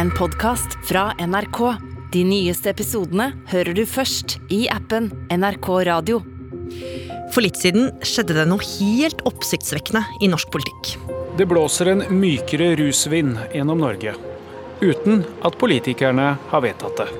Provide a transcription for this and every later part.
en podkast fra NRK. De nyeste episodene hører du først i appen NRK Radio. For litt siden skjedde det noe helt oppsiktsvekkende i norsk politikk. Det blåser en mykere rusvind gjennom Norge, uten at politikerne har vedtatt det.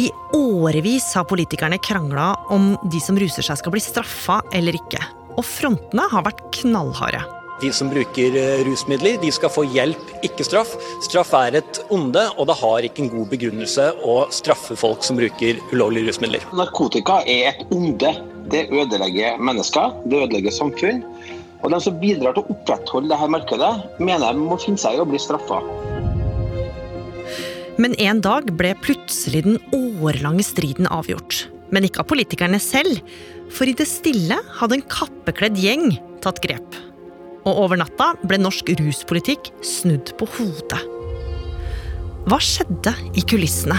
I årevis har politikerne krangla om de som ruser seg skal bli straffa eller ikke. Og frontene har vært knallharde. De som bruker eh, rusmidler, de skal få hjelp, ikke straff. Straff er et onde, og det har ikke en god begrunnelse å straffe folk som bruker ulovlige rusmidler. Narkotika er et onde. Det ødelegger mennesker, det ødelegger samfunn. Og de som bidrar til å opprettholde dette markedet, mener jeg må finne seg i å bli straffa. Men en dag ble plutselig den årelange striden avgjort. Men ikke av politikerne selv, for i det stille hadde en kappekledd gjeng tatt grep. Og over natta ble norsk ruspolitikk snudd på hodet. Hva skjedde i kulissene?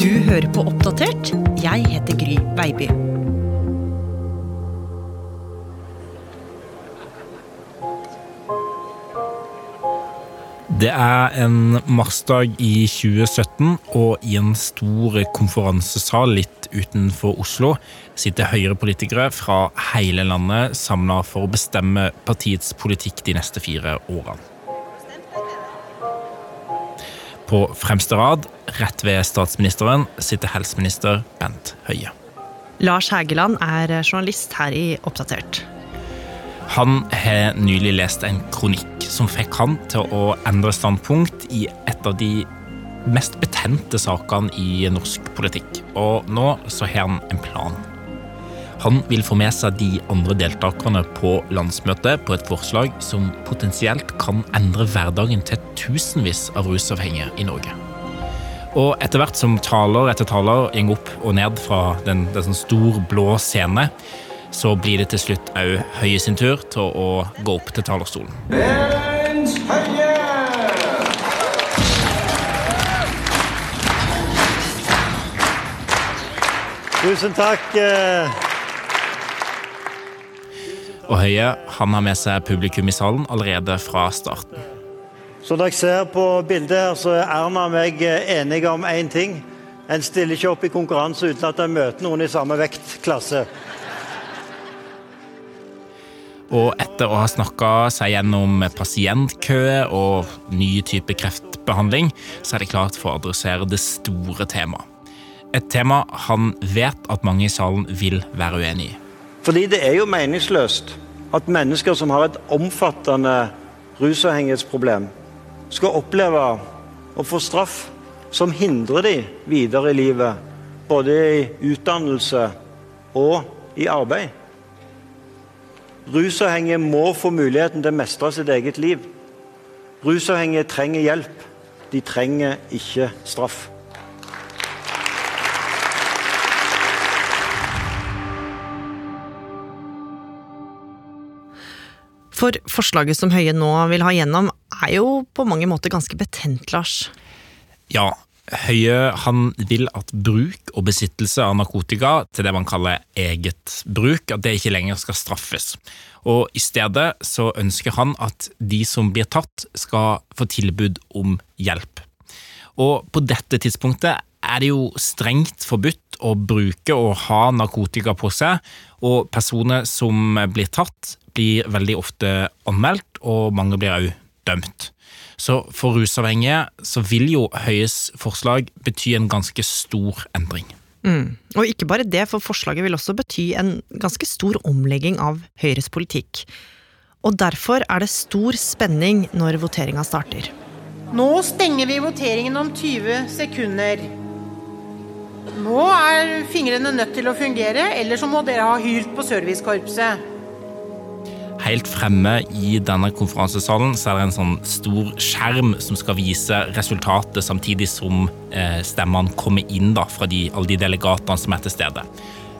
Du hører på Oppdatert. Jeg heter Gry Baby. Det er en marsdag i 2017, og i en stor konferansesal litt utenfor Oslo sitter Høyre-politikere fra hele landet samla for å bestemme partiets politikk de neste fire årene. På fremste rad, rett ved statsministeren, sitter helseminister Bent Høie. Lars Hægeland er journalist her i Oppdatert. Han har nylig lest en kronikk som fikk han til å endre standpunkt i et av de mest betente sakene i norsk politikk. Og nå så har han en plan. Han vil få med seg de andre deltakerne på landsmøtet på et forslag som potensielt kan endre hverdagen til tusenvis av rusavhengige i Norge. Og etter hvert som taler etter taler går opp og ned fra den, den sånn stor, blå scene, så blir det til slutt òg Høie sin tur til å gå opp til talerstolen. Bent Høie! Tusen takk. eh, Og Høie han har med seg publikum i salen allerede fra starten. Som dere ser på bildet her, så er Erna og meg eh, enige om én ting. En stiller ikke opp i konkurranse uten at en møter noen i samme vektklasse. Og etter å ha snakka seg gjennom pasientkø og nye typer kreftbehandling, så er det klart for å adressere det store temaet. Et tema han vet at mange i salen vil være uenig i. Fordi det er jo meningsløst at mennesker som har et omfattende rusavhengighetsproblem, skal oppleve å få straff som hindrer de videre i livet, både i utdannelse og i arbeid. Rusavhengige må få muligheten til å mestre sitt eget liv. Rusavhengige trenger hjelp. De trenger ikke straff. For forslaget som Høie nå vil ha gjennom, er jo på mange måter ganske betent, Lars. Ja, Høie han vil at bruk og besittelse av narkotika til det man kaller eget bruk, at det ikke lenger skal straffes. Og I stedet så ønsker han at de som blir tatt, skal få tilbud om hjelp. Og på dette tidspunktet er det jo strengt forbudt å bruke og ha narkotika på seg, og personer som blir tatt, blir veldig ofte anmeldt, og mange blir også dømt. Så for rusavhengige så vil jo Høyes forslag bety en ganske stor endring. Mm. Og ikke bare det, for forslaget vil også bety en ganske stor omlegging av Høyres politikk. Og derfor er det stor spenning når voteringa starter. Nå stenger vi voteringen om 20 sekunder. Nå er fingrene nødt til å fungere, eller så må dere ha hylt på servicekorpset. Helt fremme i denne konferansesalen så er det en sånn stor skjerm som skal vise resultatet, samtidig som eh, stemmene kommer inn da, fra de, alle de delegatene som er til stede.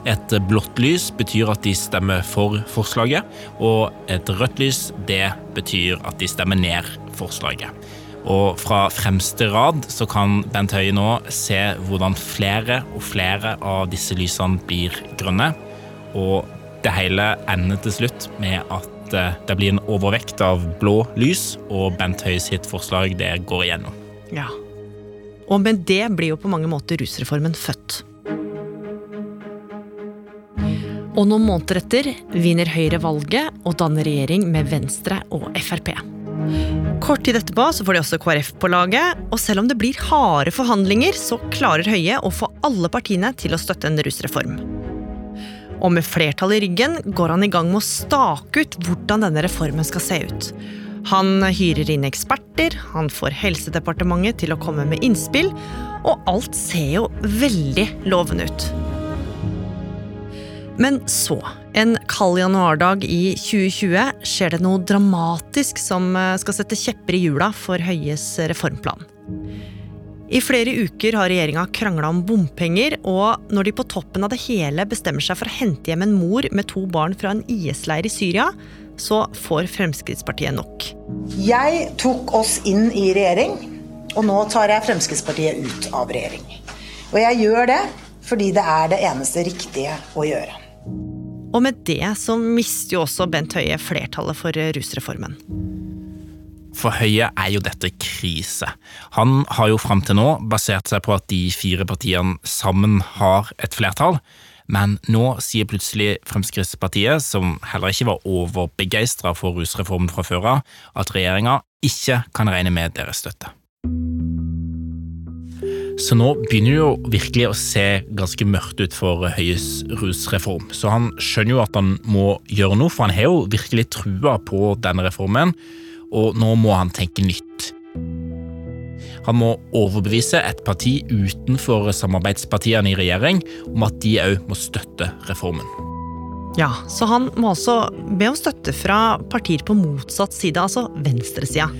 Et blått lys betyr at de stemmer for forslaget, og et rødt lys det betyr at de stemmer ned forslaget. Og fra fremste rad så kan Bent Høie nå se hvordan flere og flere av disse lysene blir grønne. Og det hele ender til slutt med at eh, det blir en overvekt av blå lys, og Bent Høies sitt forslag det går igjennom. Ja. Og med det blir jo på mange måter rusreformen født. Og noen måneder etter vinner Høyre valget og danner regjering med Venstre og Frp. Kort tid etterpå så får de også KrF på laget, og selv om det blir harde forhandlinger, så klarer Høie å få alle partiene til å støtte en rusreform. Og med flertall i ryggen går han i gang med å stake ut hvordan denne reformen skal se ut. Han hyrer inn eksperter, han får Helsedepartementet til å komme med innspill, og alt ser jo veldig lovende ut. Men så, en kald januardag i 2020, skjer det noe dramatisk som eh, skal sette kjepper i hjula for Høies reformplan. I flere uker har regjeringa krangla om bompenger, og når de på toppen av det hele bestemmer seg for å hente hjem en mor med to barn fra en IS-leir i Syria, så får Fremskrittspartiet nok. Jeg tok oss inn i regjering, og nå tar jeg Fremskrittspartiet ut av regjering. Og jeg gjør det fordi det er det eneste riktige å gjøre. Og med det så mister jo også Bent Høie flertallet for rusreformen. For Høie er jo dette krise. Han har jo fram til nå basert seg på at de fire partiene sammen har et flertall, men nå sier plutselig Fremskrittspartiet, som heller ikke var overbegeistra for rusreformen fra før av, at regjeringa ikke kan regne med deres støtte. Så nå begynner det jo virkelig å se ganske mørkt ut for Høies rusreform. Så han skjønner jo at han må gjøre noe, for han har jo virkelig trua på denne reformen, og nå må han tenke nytt. Han må overbevise et parti utenfor samarbeidspartiene i regjering om at de òg må støtte reformen. Ja, så han må også be om støtte fra partier på motsatt side, altså venstresida.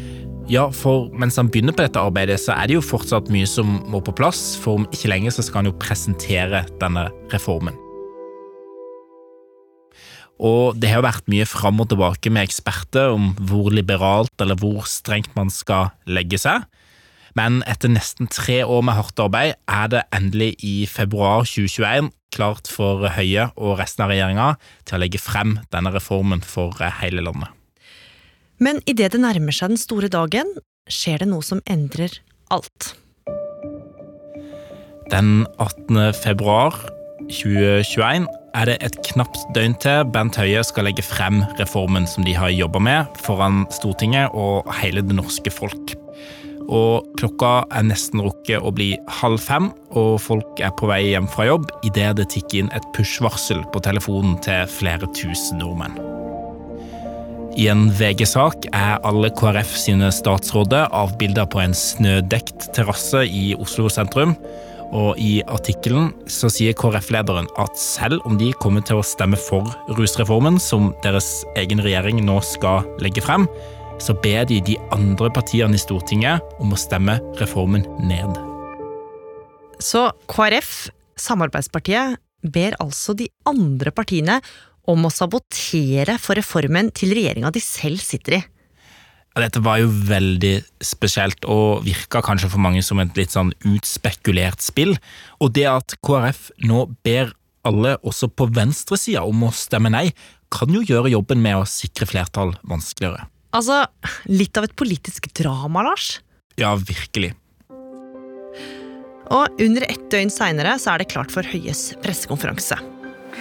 Ja, for mens han begynner på dette arbeidet, så er det jo fortsatt mye som må på plass, for om ikke lenge så skal han jo presentere denne reformen. Og det har vært mye fram og tilbake med eksperter om hvor liberalt eller hvor strengt man skal legge seg. Men etter nesten tre år med hardt arbeid er det endelig i februar 2021 klart for Høie og resten av regjeringa til å legge frem denne reformen for hele landet. Men idet det nærmer seg den store dagen, skjer det noe som endrer alt. Den 18. februar 2021 er det et knapt døgn til Bent Høie skal legge frem reformen som de har jobba med foran Stortinget og hele det norske folk. Og klokka er nesten rukket å bli halv fem, og folk er på vei hjem fra jobb idet det tikker inn et push-varsel på telefonen til flere tusen nordmenn. I en VG-sak er alle KrF sine statsråder avbilda på en snødekt terrasse i Oslo sentrum. Og i artikkelen så sier KrF-lederen at selv om de kommer til å stemme for rusreformen, som deres egen regjering nå skal legge frem, så ber de de andre partiene i Stortinget om å stemme reformen ned. Så KrF, samarbeidspartiet, ber altså de andre partiene om å sabotere for reformen til regjeringa de selv sitter i. Dette var jo veldig spesielt, og virka kanskje for mange som et litt sånn utspekulert spill. Og det at KrF nå ber alle, også på venstresida, om å stemme nei, kan jo gjøre jobben med å sikre flertall vanskeligere. Altså, litt av et politisk drama, Lars? Ja, virkelig. Og under ett døgn seinere så er det klart for Høies pressekonferanse.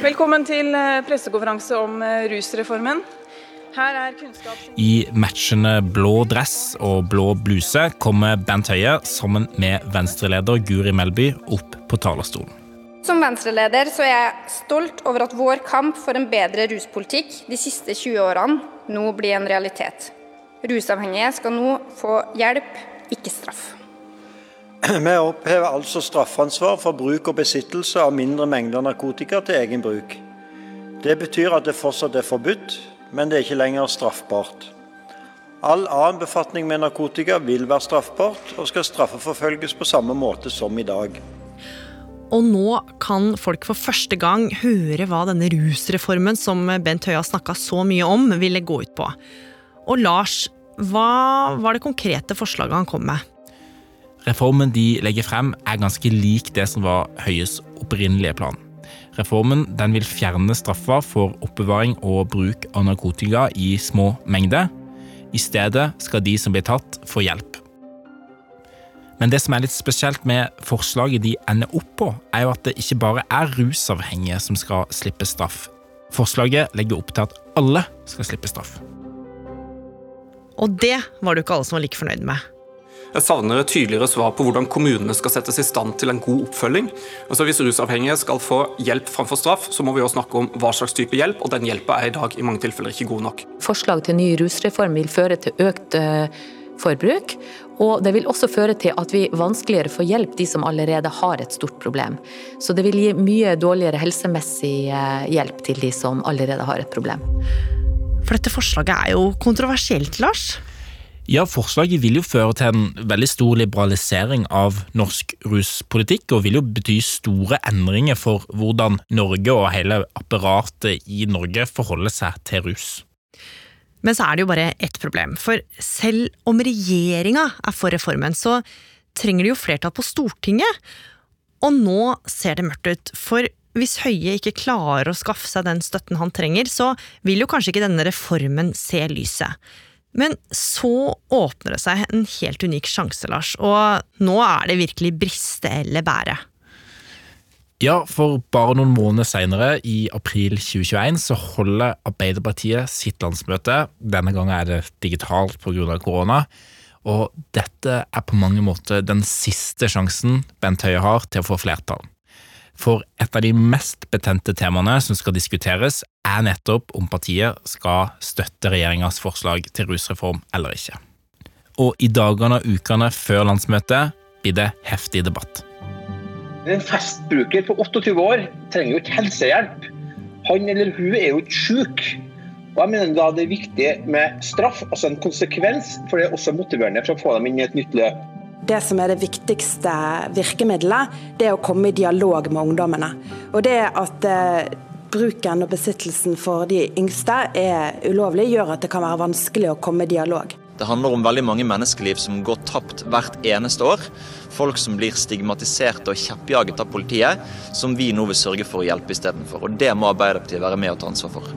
Velkommen til eh, pressekonferanse om eh, rusreformen. Her er I matchende blå dress og blå bluse kommer Bent Høie sammen med venstreleder Guri Melby opp på talerstolen. Som venstreleder så er jeg stolt over at vår kamp for en bedre ruspolitikk de siste 20 årene nå blir en realitet. Rusavhengige skal nå få hjelp, ikke straff. Vi opphever altså straffansvar for bruk og besittelse av mindre mengder narkotika til egen bruk. Det betyr at det fortsatt er forbudt, men det er ikke lenger straffbart. All annen befatning med narkotika vil være straffbart, og skal straffeforfølges på samme måte som i dag. Og nå kan folk for første gang høre hva denne rusreformen som Bent Høie har snakka så mye om, ville gå ut på. Og Lars, hva var det konkrete forslaget han kom med? Reformen de legger frem er ganske lik det som var Høies opprinnelige plan. Reformen vil fjerne straffa for oppbevaring og bruk av narkotika i små mengder. I stedet skal de som blir tatt, få hjelp. Men det som er litt spesielt med forslaget de ender opp på, er jo at det ikke bare er rusavhengige som skal slippe straff. Forslaget legger opp til at alle skal slippe straff. Og det var det jo ikke alle som var like fornøyd med. Jeg savner et tydeligere svar på hvordan kommunene skal settes i stand til en god oppfølging. Altså Hvis rusavhengige skal få hjelp framfor straff, så må vi også snakke om hva slags type hjelp, og den hjelpa er i dag i mange tilfeller ikke god nok. Forslag til ny rusreform vil føre til økt uh, forbruk, og det vil også føre til at vi vanskeligere får hjelp de som allerede har et stort problem. Så det vil gi mye dårligere helsemessig uh, hjelp til de som allerede har et problem. For dette forslaget er jo kontroversielt, Lars? Ja, Forslaget vil jo føre til en veldig stor liberalisering av norsk ruspolitikk, og vil jo bety store endringer for hvordan Norge og hele apparatet i Norge forholder seg til rus. Men så er det jo bare ett problem, for selv om regjeringa er for reformen, så trenger de jo flertall på Stortinget. Og nå ser det mørkt ut, for hvis Høie ikke klarer å skaffe seg den støtten han trenger, så vil jo kanskje ikke denne reformen se lyset. Men så åpner det seg en helt unik sjanse, Lars, og nå er det virkelig briste eller bære. Ja, for bare noen måneder seinere, i april 2021, så holder Arbeiderpartiet sitt landsmøte. Denne gangen er det digitalt pga. korona. Og dette er på mange måter den siste sjansen Bent Høie har til å få flertall. For et av de mest betente temaene som skal diskuteres, er nettopp om partiet skal støtte regjeringas forslag til rusreform eller ikke. Og i dagene og ukene før landsmøtet blir det heftig debatt. En festbruker på 28 år trenger jo ikke helsehjelp. Han eller hun er jo ikke syk. Og jeg mener da det er viktig med straff, altså en konsekvens, for det er også motiverende for å få dem inn i et nytt løp. Det som er det viktigste virkemidlet, det er å komme i dialog med ungdommene. Og det at eh, bruken og besittelsen for de yngste er ulovlig, gjør at det kan være vanskelig å komme i dialog. Det handler om veldig mange menneskeliv som går tapt hvert eneste år. Folk som blir stigmatisert og kjeppjaget av politiet, som vi nå vil sørge for å hjelpe istedenfor. Og det må Arbeiderpartiet være med og ta ansvar for.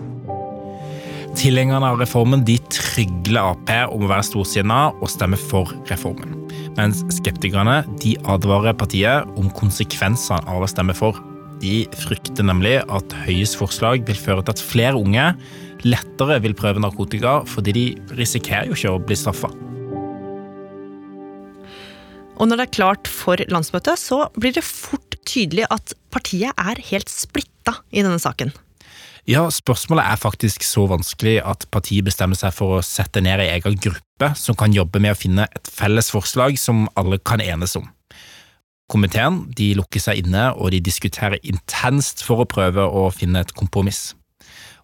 Tilhengerne av reformen de trygler Ap om å være storsinna og stemme for reformen mens skeptikerne de advarer partiet om konsekvensene av å stemme for. De frykter nemlig at Høyes forslag vil føre til at flere unge lettere vil prøve narkotika, fordi de risikerer jo ikke å bli straffa. Og når det er klart for landsmøtet, så blir det fort tydelig at partiet er helt splitta i denne saken. Ja, spørsmålet er faktisk så vanskelig at partiet bestemmer seg for å sette ned ei egen gruppe som kan jobbe med å finne et felles forslag som alle kan enes om. Komiteen de lukker seg inne og de diskuterer intenst for å prøve å finne et kompromiss.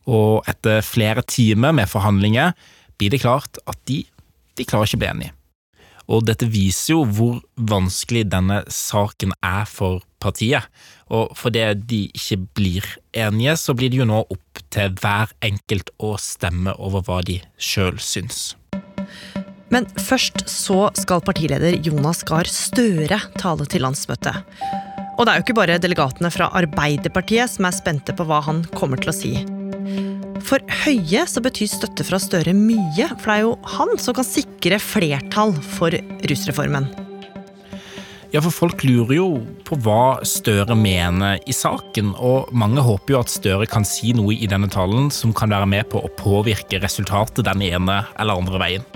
Og etter flere timer med forhandlinger blir det klart at de, de klarer ikke å bli enige. Og dette viser jo hvor vanskelig denne saken er for partiet. Og fordi de ikke blir enige, så blir det jo nå opp til hver enkelt å stemme over hva de sjøl syns. Men først så skal partileder Jonas Gahr Støre tale til landsmøtet. Og det er jo ikke bare delegatene fra Arbeiderpartiet som er spente på hva han kommer til å si. For Høie så betyr støtte fra Støre mye, for det er jo han som kan sikre flertall for rusreformen. Ja, for folk lurer jo på hva Støre mener i saken, og mange håper jo at Støre kan si noe i denne talen som kan være med på å påvirke resultatet den ene eller andre veien.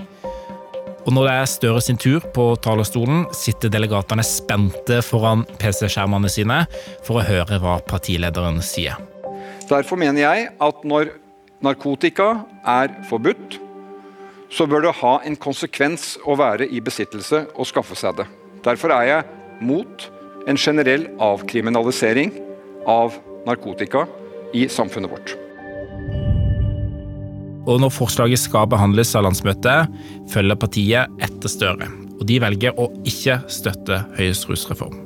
Og når det er Støre sin tur på talerstolen, sitter delegatene spente foran PC-skjermene sine for å høre hva partilederen sier. Derfor mener jeg at når narkotika er forbudt, så bør det ha en konsekvens å være i besittelse og skaffe seg det. Derfor er jeg mot en generell avkriminalisering av narkotika i samfunnet vårt. Og når forslaget skal behandles av landsmøtet, følger partiet etter Støre. Og de velger å ikke støtte Høyes rusreform.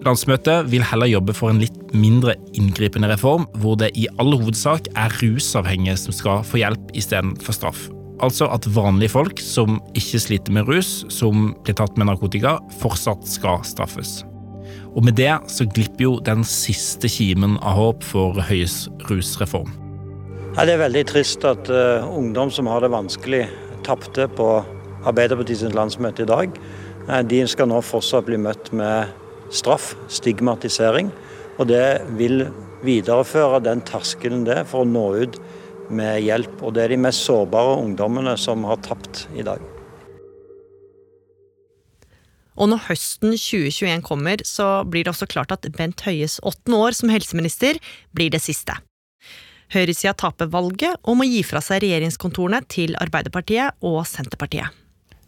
Landsmøtet vil heller jobbe for en litt mindre inngripende reform, hvor det i all hovedsak er rusavhengige som skal få hjelp istedenfor straff. Altså at vanlige folk som ikke sliter med rus, som blir tatt med narkotika, fortsatt skal straffes. Og med det så glipper jo den siste kimen av håp for Høyes rusreform. Ja, det er veldig trist at uh, ungdom som har det vanskelig, tapte på Arbeiderpartiets landsmøte i dag. Uh, de skal nå fortsatt bli møtt med straff, stigmatisering. Og det vil videreføre den terskelen det for å nå ut med hjelp. Og det er de mest sårbare ungdommene som har tapt i dag. Og når høsten 2021 kommer, så blir det også klart at Bent Høies åttende år som helseminister blir det siste. Høyresida taper valget og må gi fra seg regjeringskontorene til Arbeiderpartiet og Senterpartiet.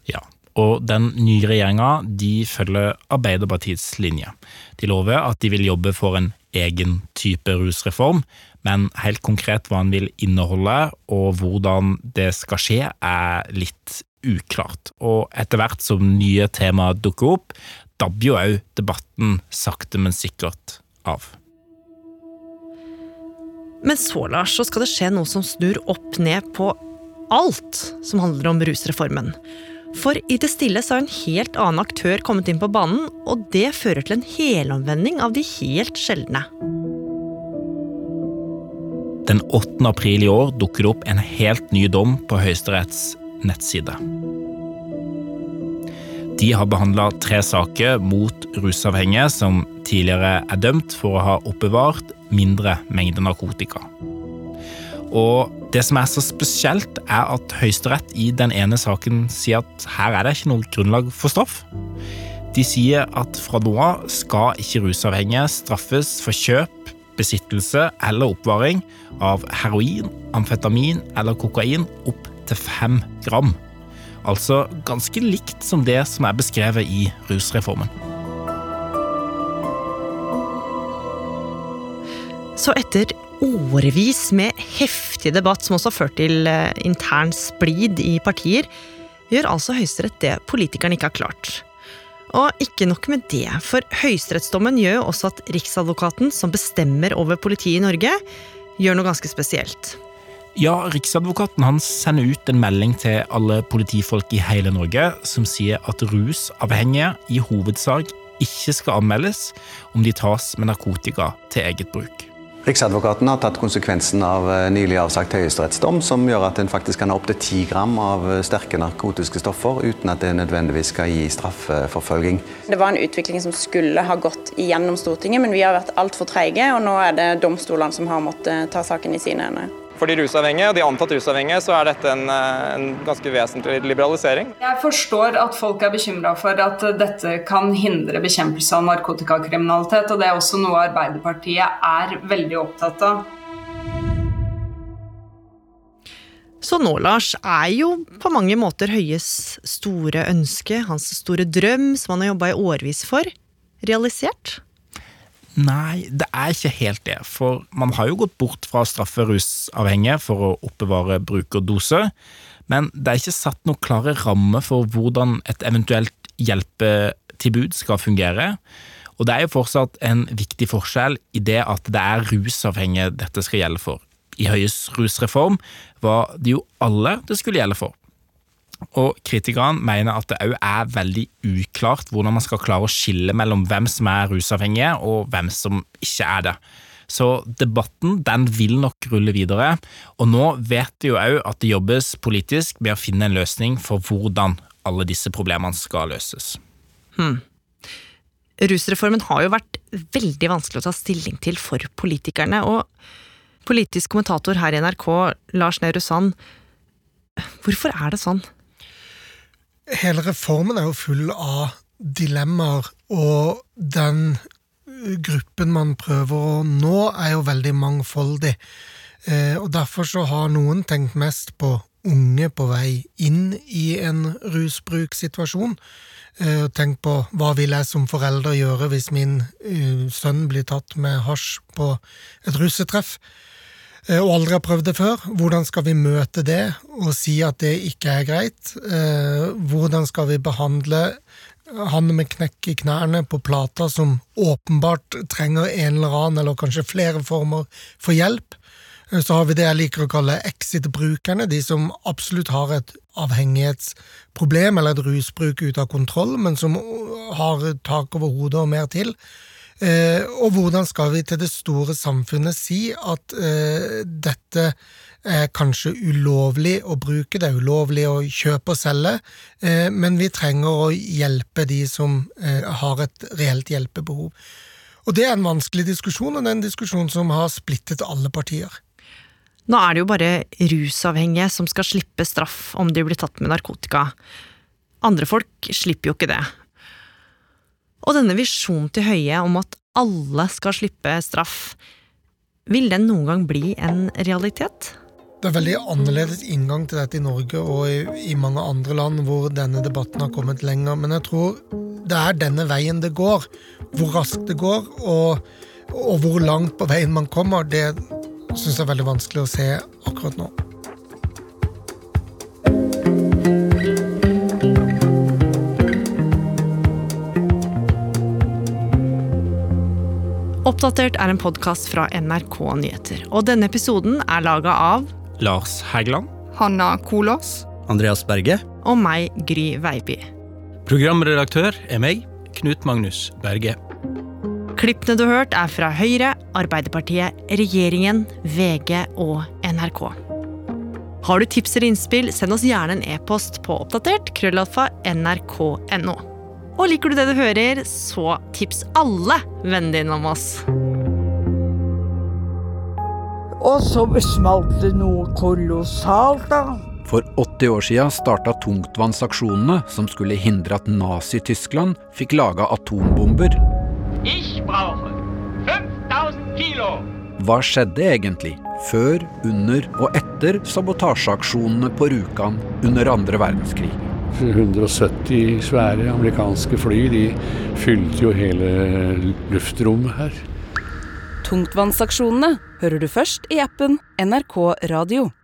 Ja, og den nye regjeringa de følger Arbeiderpartiets linje. De lover at de vil jobbe for en egen type rusreform, men helt konkret hva den vil inneholde og hvordan det skal skje, er litt uklart. Og etter hvert som nye temaer dukker opp, dabber jo òg debatten sakte, men sikkert av. Men så, Lars, så skal det skje noe som snur opp ned på alt som handler om rusreformen. For i det stille så har en helt annen aktør kommet inn på banen, og det fører til en helomvending av de helt sjeldne. Den 8. april i år dukker det opp en helt ny dom på Høyesteretts nettside. De har behandla tre saker mot rusavhengige som tidligere er dømt for å ha oppbevart mindre mengder narkotika. Og det som er så spesielt, er at Høyesterett i den ene saken sier at her er det ikke noe grunnlag for straff. De sier at fra nå av skal ikke rusavhengige straffes for kjøp, besittelse eller oppvaring av heroin, amfetamin eller kokain opp til fem gram. Altså ganske likt som det som er beskrevet i rusreformen. Så etter årevis med heftig debatt, som også har ført til eh, intern splid i partier, gjør altså Høyesterett det politikerne ikke har klart. Og ikke nok med det, for høyesterettsdommen gjør jo også at Riksadvokaten, som bestemmer over politiet i Norge, gjør noe ganske spesielt. Ja, Riksadvokaten han sender ut en melding til alle politifolk i hele Norge som sier at rusavhengige i hovedsak ikke skal anmeldes om de tas med narkotika til eget bruk. Riksadvokaten har tatt konsekvensen av eh, nylig avsagt høyesterettsdom, som gjør at en faktisk kan ha opptil ti gram av eh, sterke narkotiske stoffer uten at det nødvendigvis skal gi straffeforfølging. Det var en utvikling som skulle ha gått igjennom Stortinget, men vi har vært altfor treige, og nå er det domstolene som har måttet ta saken i sine hender. For de rusavhengige og de antatt rusavhengige så er dette en, eh, en ganske vesentlig liberalisering. Jeg forstår at folk er bekymra for at dette kan hindre bekjempelse av narkotikakriminalitet, og det er også noe Arbeiderpartiet er veldig opptatt av. Så nå, Lars, er jo på mange måter Høies store ønske, hans store drøm, som han har jobba i årevis for, realisert? Nei, det er ikke helt det. For man har jo gått bort fra å straffe rusavhengige for å oppbevare brukerdose, men det er ikke satt noen klare rammer for hvordan et eventuelt hjelpetilbud skal fungere. Og det er jo fortsatt en viktig forskjell i det at det er rusavhengige dette skal gjelde for. I Høyes rusreform var det jo alle det skulle gjelde for. Og kritikerne mener at det òg er veldig uklart hvordan man skal klare å skille mellom hvem som er rusavhengige og hvem som ikke er det. Så debatten den vil nok rulle videre, og nå vet vi jo òg at det jobbes politisk med å finne en løsning for hvordan alle disse problemene skal løses. Hmm. Rusreformen har jo vært veldig vanskelig å ta stilling til for politikerne, og politisk kommentator her i NRK, Lars Nehru Sand, hvorfor er det sånn? Hele reformen er jo full av dilemmaer, og den gruppen man prøver å nå, er jo veldig mangfoldig. Eh, og derfor så har noen tenkt mest på unge på vei inn i en rusbruksituasjon. Eh, tenk på hva vil jeg som forelder gjøre hvis min uh, sønn blir tatt med hasj på et russetreff? Eh, og aldri har prøvd det før. Hvordan skal vi møte det og si at det ikke er greit? Eh, hvordan skal vi behandle han med knekk i knærne på plata som åpenbart trenger en eller annen, eller kanskje flere former for hjelp? Så har vi det jeg liker å kalle exit-brukerne, de som absolutt har et avhengighetsproblem eller et rusbruk ute av kontroll, men som har tak over hodet og mer til. Eh, og hvordan skal vi til det store samfunnet si at eh, dette er kanskje ulovlig å bruke, det er ulovlig å kjøpe og selge, eh, men vi trenger å hjelpe de som eh, har et reelt hjelpebehov. Og Det er en vanskelig diskusjon, og det er en diskusjon som har splittet alle partier. Nå er det jo bare rusavhengige som skal slippe straff om de blir tatt med narkotika. Andre folk slipper jo ikke det. Og denne visjonen til Høie om at alle skal slippe straff, vil den noen gang bli en realitet? Det er veldig annerledes inngang til dette i Norge og i, i, mange andre land hvor denne debatten har kommet lenger, men jeg tror det er denne veien det går. Hvor raskt det går, og, og hvor langt på veien man kommer, det syns jeg er veldig vanskelig å se akkurat nå. Oppdatert er en podkast fra NRK Nyheter, og denne episoden er laga av Lars Hægeland. Hanna Kolås. Andreas Berge. Og meg, Gry Veiby. Programredaktør er meg, Knut Magnus Berge. Klippene du har hørt, er fra Høyre, Arbeiderpartiet, Regjeringen, VG og NRK. Har du tips eller innspill, send oss gjerne en e-post på oppdatert krøllalfa nrk.no. Og liker du det du hører, så tips alle vennene dine om oss. Og så smalt det noe kolossalt, da. For 80 år siden starta tungtvannsaksjonene som skulle hindre at Nazi-Tyskland fikk laga atombomber. Ich brauche 5000 kilo! Hva skjedde egentlig før, under og etter sabotasjeaksjonene på Rjukan under andre verdenskrig? 170 svære amerikanske fly de fylte jo hele luftrommet her. Tungtvannsaksjonene hører du først i appen NRK Radio.